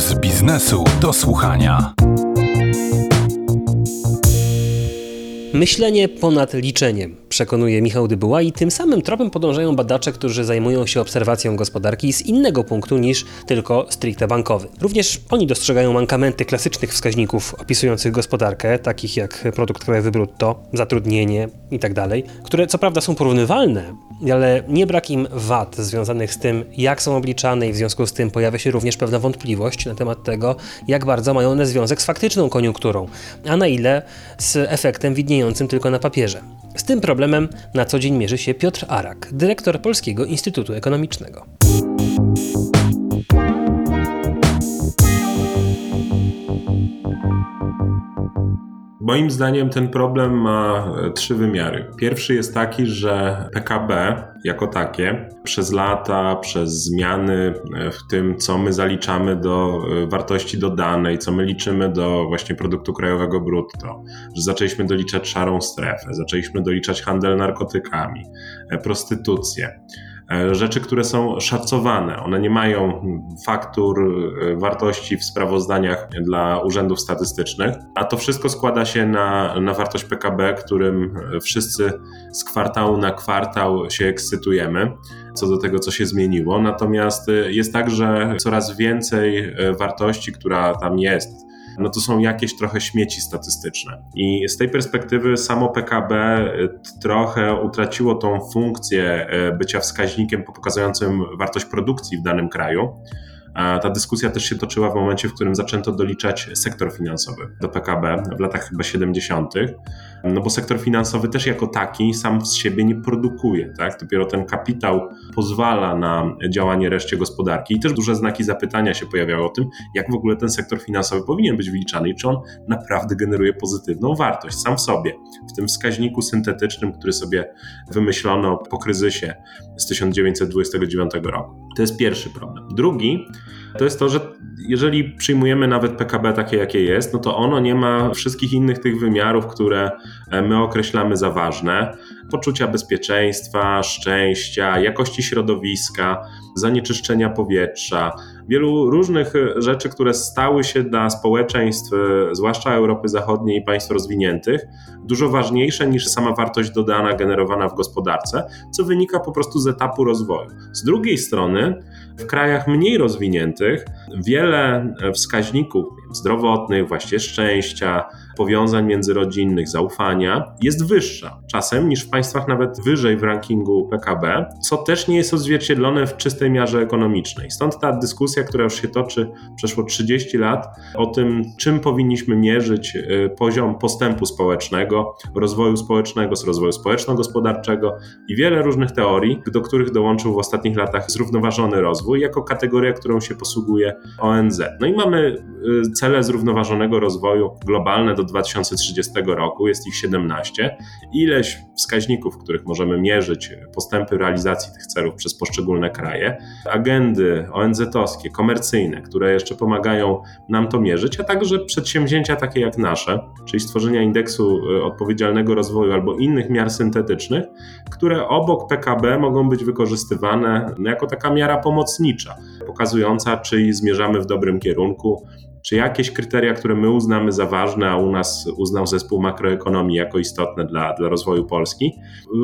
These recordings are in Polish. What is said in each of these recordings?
z biznesu do słuchania. Myślenie ponad liczeniem, przekonuje Michał Dybuła i tym samym tropem podążają badacze, którzy zajmują się obserwacją gospodarki z innego punktu niż tylko stricte bankowy. Również oni dostrzegają mankamenty klasycznych wskaźników opisujących gospodarkę, takich jak produkt krajowy brutto, zatrudnienie itd., tak które co prawda są porównywalne, ale nie brak im wad związanych z tym, jak są obliczane i w związku z tym pojawia się również pewna wątpliwość na temat tego, jak bardzo mają one związek z faktyczną koniunkturą, a na ile z efektem widniejącym tylko na papierze. Z tym problemem na co dzień mierzy się Piotr Arak, dyrektor Polskiego Instytutu Ekonomicznego. Moim zdaniem ten problem ma e, trzy wymiary. Pierwszy jest taki, że PKB jako takie przez lata, przez zmiany e, w tym, co my zaliczamy do e, wartości dodanej, co my liczymy do właśnie produktu krajowego brutto, że zaczęliśmy doliczać szarą strefę, zaczęliśmy doliczać handel narkotykami, prostytucję rzeczy, które są szacowane. One nie mają faktur, e, wartości w sprawozdaniach dla urzędów statystycznych, a to wszystko składa się na, na wartość PKB, którym wszyscy z kwartału na kwartał się ekscytujemy co do tego, co się zmieniło. Natomiast e, jest tak, że coraz więcej wartości, która tam jest, no to są jakieś trochę śmieci statystyczne. I z tej perspektywy samo PKB y, trochę utraciło tą funkcję y, bycia wskaźnikiem pokazującym wartość produkcji w danym kraju. Ta dyskusja też się toczyła w momencie, w którym zaczęto doliczać sektor finansowy do PKB w latach chyba 70. No bo sektor finansowy też jako taki sam z siebie nie produkuje, tak? Dopiero ten kapitał pozwala na działanie reszcie gospodarki i też duże znaki zapytania się pojawiały o tym, jak w ogóle ten sektor finansowy powinien być wyliczany i czy on naprawdę generuje pozytywną wartość sam w sobie. W tym wskaźniku syntetycznym, który sobie wymyślono po kryzysie z 1929 roku. To jest pierwszy problem. Drugi to jest to, że jeżeli przyjmujemy nawet PKB takie, jakie jest, no to ono nie ma wszystkich innych tych wymiarów, które e, my określamy za ważne. Poczucia bezpieczeństwa, szczęścia, jakości środowiska, zanieczyszczenia powietrza, wielu różnych rzeczy, które stały się dla społeczeństw, zwłaszcza Europy Zachodniej i państw rozwiniętych, dużo ważniejsze niż sama wartość dodana generowana w gospodarce, co wynika po prostu z etapu rozwoju. Z drugiej strony, w krajach mniej rozwiniętych wiele wskaźników zdrowotnych, właśnie szczęścia, powiązań międzyrodzinnych, zaufania jest wyższa czasem niż w państwach nawet wyżej w rankingu PKB, co też nie jest odzwierciedlone w czystej miarze ekonomicznej. Stąd ta dyskusja, która już się toczy przeszło 30 lat o tym, czym powinniśmy mierzyć y, poziom postępu społecznego, rozwoju społecznego, rozwoju społeczno-gospodarczego i wiele różnych teorii, do których dołączył w ostatnich latach zrównoważony rozwój jako kategoria, którą się posługuje ONZ. No i mamy y, cele zrównoważonego rozwoju globalne do 2030 roku, jest ich 17. Ileś wskaźników, w których możemy mierzyć postępy realizacji tych celów przez poszczególne kraje, agendy ONZ-owskie, komercyjne, które jeszcze pomagają nam to mierzyć, a także przedsięwzięcia takie jak nasze, czyli stworzenia indeksu y, odpowiedzialnego rozwoju albo innych miar syntetycznych, które obok PKB mogą być wykorzystywane jako taka miara pomocnicza, pokazująca, czy zmierzamy w dobrym kierunku, czy jakieś kryteria, które my uznamy za ważne, a u nas uznał zespół makroekonomii jako istotne dla, dla rozwoju Polski,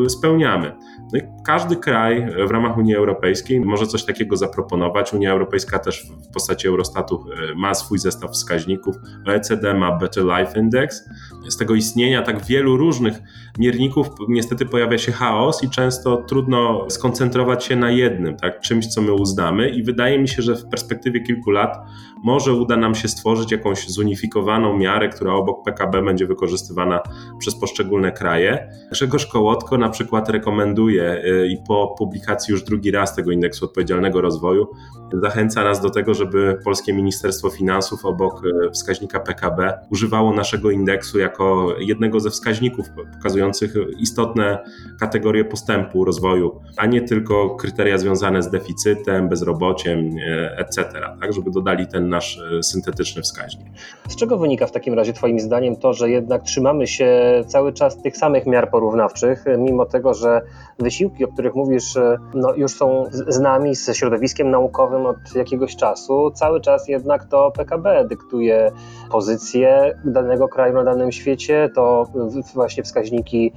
y, spełniamy. No każdy kraj w ramach Unii Europejskiej może coś takiego zaproponować. Unia Europejska też w postaci Eurostatu y, ma swój zestaw wskaźników. OECD ma Better Life Index. Z tego istnienia tak wielu różnych mierników niestety pojawia się chaos i często trudno skoncentrować się na jednym, tak, czymś, co my uznamy. I wydaje mi się, że w perspektywie kilku lat może uda nam się stworzyć jakąś zunifikowaną miarę, która obok PKB będzie wykorzystywana przez poszczególne kraje. Grzegorz Kołotko na przykład rekomenduje y, i po publikacji już drugi raz tego indeksu odpowiedzialnego rozwoju zachęca nas do tego, żeby Polskie Ministerstwo Finansów obok y, wskaźnika PKB używało naszego indeksu jako jednego ze wskaźników pokazujących istotne kategorie postępu rozwoju, a nie tylko kryteria związane z deficytem, bezrobociem, y, etc. Tak, żeby dodali ten nasz e, wskaźnik. Z czego wynika w takim razie Twoim zdaniem to, że jednak trzymamy się cały czas tych samych miar porównawczych, mimo tego, że wysiłki, o których mówisz, no, już są z nami, z środowiskiem naukowym od jakiegoś czasu, cały czas jednak to PKB dyktuje pozycję danego kraju na danym świecie, to właśnie wskaźniki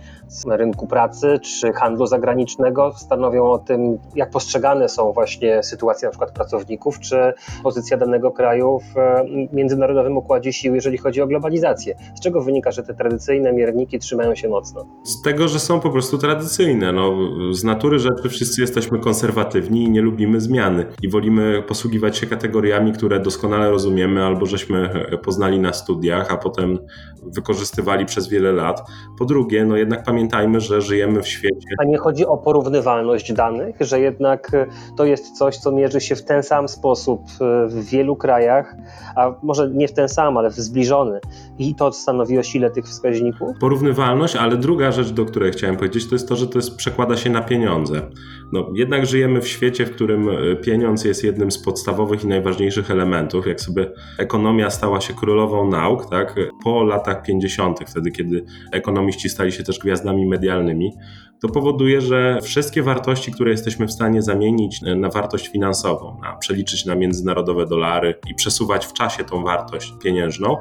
na rynku pracy czy handlu zagranicznego stanowią o tym, jak postrzegane są właśnie sytuacje na przykład pracowników, czy pozycja danego kraju w e, międzynarodowym układzie sił, jeżeli chodzi o globalizację. Z czego wynika, że te tradycyjne mierniki trzymają się mocno? Z tego, że są po prostu tradycyjne. No, z natury rzeczy wszyscy jesteśmy konserwatywni i nie lubimy zmiany i wolimy posługiwać się kategoriami, które doskonale rozumiemy albo żeśmy poznali na studiach, a potem wykorzystywali przez wiele lat. Po drugie, no jednak pamiętajmy, że żyjemy w świecie. A nie chodzi o porównywalność danych, że jednak to jest coś, co mierzy się w ten sam sposób w wielu krajach, a może nie w ten sam, ale w zbliżony. I to stanowi o sile tych wskaźników? Porównywalność, ale druga rzecz, do której chciałem powiedzieć, to jest to, że to jest, przekłada się na pieniądze. No, jednak żyjemy w świecie, w którym e, pieniądz jest jednym z podstawowych i najważniejszych elementów. Jak sobie ekonomia stała się królową nauk, tak, po latach 50., wtedy kiedy ekonomiści stali się też gwiazdami medialnymi, to powoduje, że wszystkie wartości, które jesteśmy w stanie zamienić na wartość finansową, na przeliczyć na międzynarodowe dolary i przesuwać w czasie tą wartość pieniężną,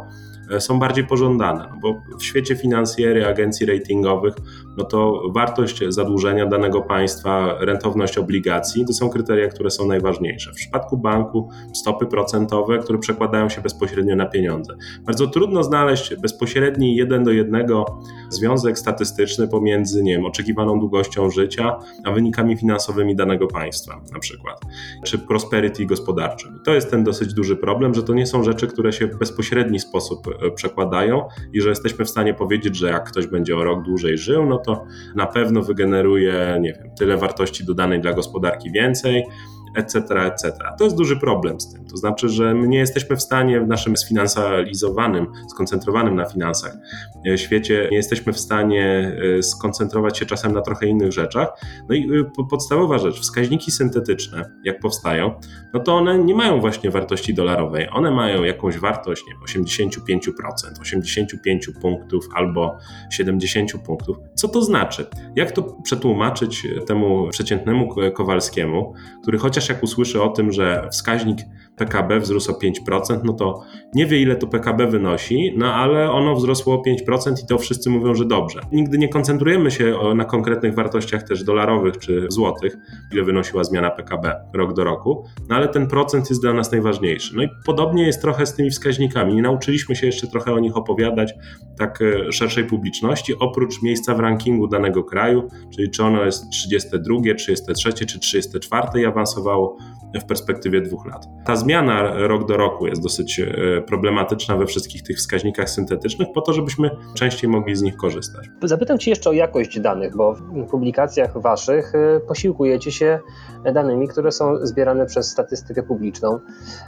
E, są bardziej pożądane, no bo w świecie finansjery, agencji ratingowych, no to wartość zadłużenia danego państwa, rentowność obligacji to są kryteria, które są najważniejsze. W przypadku banku stopy procentowe, które przekładają się bezpośrednio na pieniądze. Bardzo trudno znaleźć bezpośredni jeden do jednego związek statystyczny pomiędzy, nie wiem, oczekiwaną długością życia, a wynikami finansowymi danego państwa, na przykład, czy prosperity gospodarczym. To jest ten dosyć duży problem, że to nie są rzeczy, które się w bezpośredni sposób E, przekładają i że jesteśmy w stanie powiedzieć, że jak ktoś będzie o rok dłużej żył, no to na pewno wygeneruje, nie wiem, tyle wartości dodanej dla gospodarki więcej, etc., etc. To jest duży problem z tym. To znaczy, że my nie jesteśmy w stanie w naszym sfinansalizowanym, skoncentrowanym na finansach e, świecie, nie jesteśmy w stanie e, skoncentrować się czasem na trochę innych rzeczach. No i e, podstawowa rzecz, wskaźniki syntetyczne, jak powstają, no to one nie mają właśnie wartości dolarowej. One mają jakąś wartość, nie wiem, 85%, 85 punktów albo 70 punktów. Co to znaczy? Jak to przetłumaczyć temu przeciętnemu Kowalskiemu, który chociaż jak usłyszy o tym, że wskaźnik PKB wzrósł o 5%, no to nie wie ile to PKB wynosi, no ale ono wzrosło o 5% i to wszyscy mówią, że dobrze. Nigdy nie koncentrujemy się na konkretnych wartościach też dolarowych czy złotych, ile wynosiła zmiana PKB rok do roku, no ale ten procent jest dla nas najważniejszy. No i podobnie jest trochę z tymi wskaźnikami. Nie nauczyliśmy się jeszcze trochę o nich opowiadać tak e, szerszej publiczności, oprócz miejsca w rankingu danego kraju, czyli czy ono jest 32, 33 czy 34 i awansowało w perspektywie dwóch lat. Ta zmiana rok do roku jest dosyć e, problematyczna we wszystkich tych wskaźnikach syntetycznych, po to, żebyśmy częściej mogli z nich korzystać. Zapytam Cię jeszcze o jakość danych, bo w publikacjach Waszych e, posiłkujecie się danymi, które są zbierane przez statystykę publiczną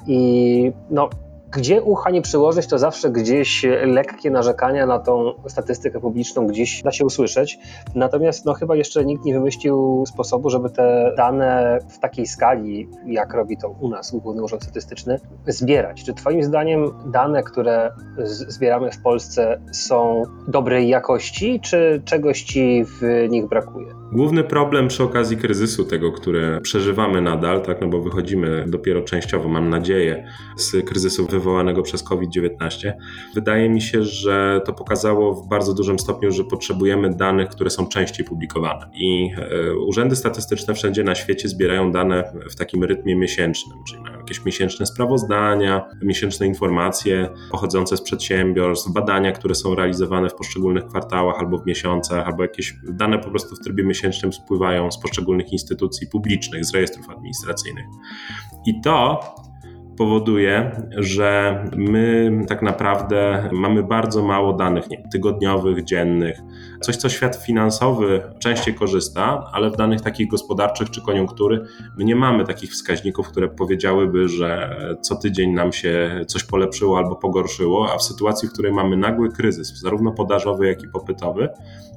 i no, gdzie ucha nie przyłożyć, to zawsze gdzieś lekkie narzekania na tą statystykę publiczną gdzieś da się usłyszeć. Natomiast no, chyba jeszcze nikt nie wymyślił sposobu, żeby te dane w takiej skali, jak robi to u nas Główny Urząd Statystyczny, zbierać. Czy Twoim zdaniem dane, które zbieramy w Polsce są dobrej jakości, czy czegoś Ci w nich brakuje? Główny problem przy okazji kryzysu, tego, który przeżywamy nadal, tak, no bo wychodzimy dopiero częściowo, mam nadzieję, z kryzysu wywołanego przez COVID-19. Wydaje mi się, że to pokazało w bardzo dużym stopniu, że potrzebujemy danych, które są częściej publikowane. I e, urzędy statystyczne wszędzie na świecie zbierają dane w takim rytmie miesięcznym, czyli mają jakieś miesięczne sprawozdania, miesięczne informacje pochodzące z przedsiębiorstw, badania, które są realizowane w poszczególnych kwartałach albo w miesiącach, albo jakieś dane po prostu w trybie miesięcznym spływają z poszczególnych instytucji publicznych, z rejestrów administracyjnych. I to powoduje, że my tak naprawdę mamy bardzo mało danych nie, tygodniowych, dziennych. Coś, co świat finansowy częściej korzysta, ale w danych takich gospodarczych czy koniunktury my nie mamy takich wskaźników, które powiedziałyby, że co tydzień nam się coś polepszyło albo pogorszyło, a w sytuacji, w której mamy nagły kryzys, zarówno podażowy, jak i popytowy,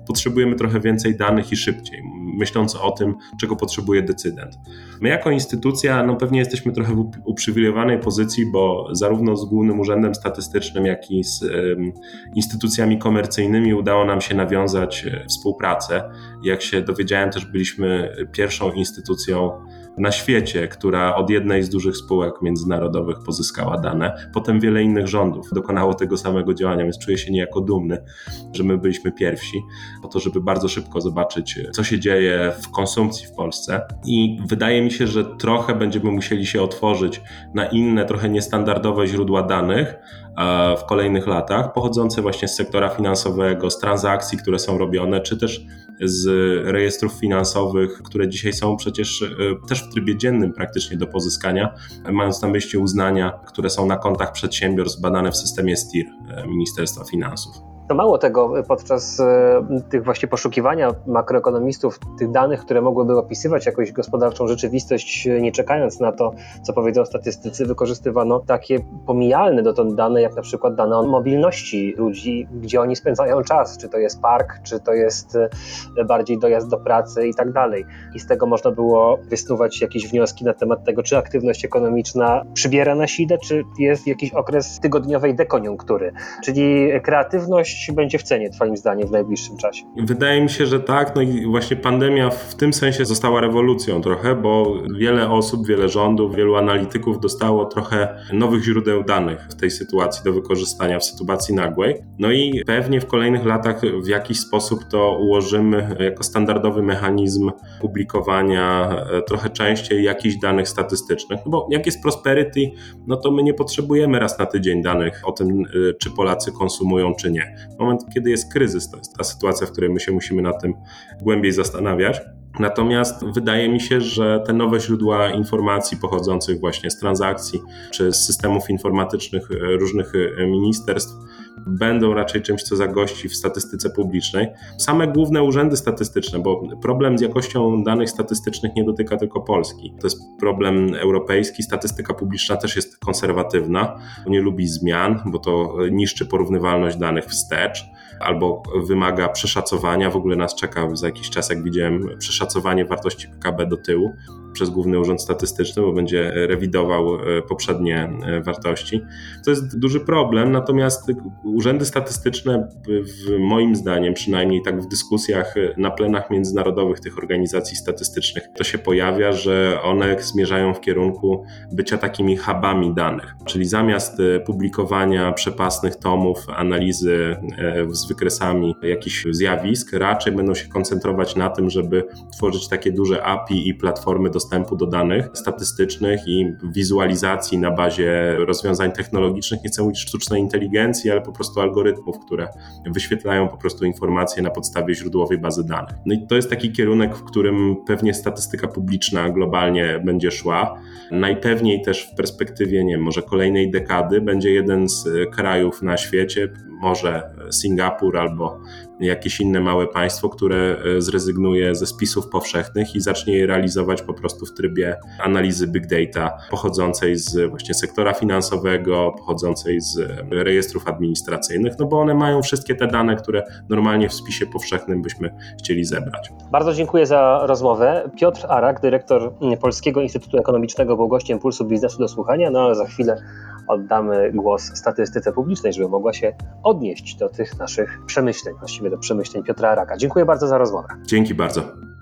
potrzebujemy trochę więcej danych i szybciej. myśląc o tym, czego potrzebuje decydent. My jako instytucja, no pewnie jesteśmy trochę w uprzywilejowanej pozycji, bo zarówno z Głównym Urzędem Statystycznym, jak i z instytucjami komercyjnymi udało nam się nawiązać e, współpracę. Jak się dowiedziałem, też byliśmy pierwszą instytucją na świecie, która od jednej z dużych spółek międzynarodowych pozyskała dane. Potem wiele innych rządów dokonało tego samego działania, więc czuję się niejako dumny, że my byliśmy pierwsi, po to, żeby bardzo szybko zobaczyć, co się dzieje w konsumpcji w Polsce. I wydaje mi się, że trochę będziemy musieli się otworzyć na inne, trochę niestandardowe źródła danych, E, w kolejnych latach, pochodzące właśnie z sektora finansowego, z transakcji, które są robione, czy też z rejestrów finansowych, które dzisiaj są przecież e, też w trybie dziennym praktycznie do pozyskania, mając na myśli uznania, które są na kontach przedsiębiorstw badane w systemie STIR e, Ministerstwa Finansów. To mało tego, podczas e, tych właśnie poszukiwania makroekonomistów, tych danych, które mogłyby opisywać jakąś gospodarczą rzeczywistość, nie czekając na to, co powiedzą statystycy, wykorzystywano takie pomijalne dotąd dane, jak na przykład dane o mobilności ludzi, gdzie oni spędzają czas, czy to jest park, czy to jest e, bardziej dojazd do pracy i tak dalej. I z tego można było wysnuwać jakieś wnioski na temat tego, czy aktywność ekonomiczna przybiera na sile, czy jest jakiś okres tygodniowej dekoniunktury. Czyli kreatywność będzie w cenie, Twoim zdaniem, w najbliższym czasie? Wydaje mi się, że tak. No i właśnie pandemia w tym sensie została rewolucją trochę, bo wiele osób, wiele rządów, wielu analityków dostało trochę nowych źródeł danych w tej sytuacji do wykorzystania, w sytuacji nagłej. No i pewnie w kolejnych latach w jakiś sposób to ułożymy jako standardowy mechanizm publikowania e, trochę częściej jakichś danych statystycznych. No bo jak jest prosperity, no to my nie potrzebujemy raz na tydzień danych o tym, e, czy Polacy konsumują, czy nie moment, kiedy jest kryzys, to jest ta sytuacja, w której my się musimy nad tym głębiej zastanawiać. Natomiast wydaje mi się, że te nowe źródła informacji pochodzących właśnie z transakcji czy z systemów informatycznych e, różnych e, ministerstw będą raczej czymś, co zagości w statystyce publicznej. Same główne urzędy statystyczne, bo problem z jakością danych statystycznych nie dotyka tylko Polski. To jest problem europejski. Statystyka publiczna też jest konserwatywna, nie lubi zmian, bo to niszczy porównywalność danych wstecz albo wymaga przeszacowania. W ogóle nas czeka za jakiś czas, jak widziałem, przeszacowanie wartości PKB do tyłu przez Główny Urząd Statystyczny, bo będzie rewidował e, poprzednie e, wartości. To jest duży problem, natomiast urzędy statystyczne, w moim zdaniem, przynajmniej tak w dyskusjach e, na plenach międzynarodowych tych organizacji statystycznych, to się pojawia, że one zmierzają w kierunku bycia takimi hubami danych, czyli zamiast publikowania przepasnych tomów, analizy z wykresami jakichś zjawisk, raczej będą się koncentrować na tym, żeby tworzyć takie duże API i platformy do dostępu do danych statystycznych i wizualizacji na bazie rozwiązań technologicznych, nie chcę mówić sztucznej inteligencji, ale po prostu algorytmów, które wyświetlają po prostu informacje na podstawie źródłowej bazy danych. No i to jest taki kierunek, w którym pewnie statystyka publiczna globalnie będzie szła. Najpewniej też w perspektywie, nie wiem, może kolejnej dekady będzie jeden z krajów na świecie, może Singapur albo jakieś inne małe państwo, które e, zrezygnuje ze spisów powszechnych i zacznie je realizować po prostu w trybie analizy big data pochodzącej z właśnie sektora finansowego, pochodzącej z e, rejestrów administracyjnych, no bo one mają wszystkie te dane, które normalnie w spisie powszechnym byśmy chcieli zebrać. Bardzo dziękuję za rozmowę. Piotr Arak, dyrektor Polskiego Instytutu Ekonomicznego, był gościem Pulsu Biznesu do Słuchania, no ale za chwilę oddamy głos statystyce publicznej, żeby mogła się odnieść do tych naszych przemyśleń, właściwie do przemyśleń Piotra Araka. Dziękuję bardzo za rozmowę. Dzięki bardzo.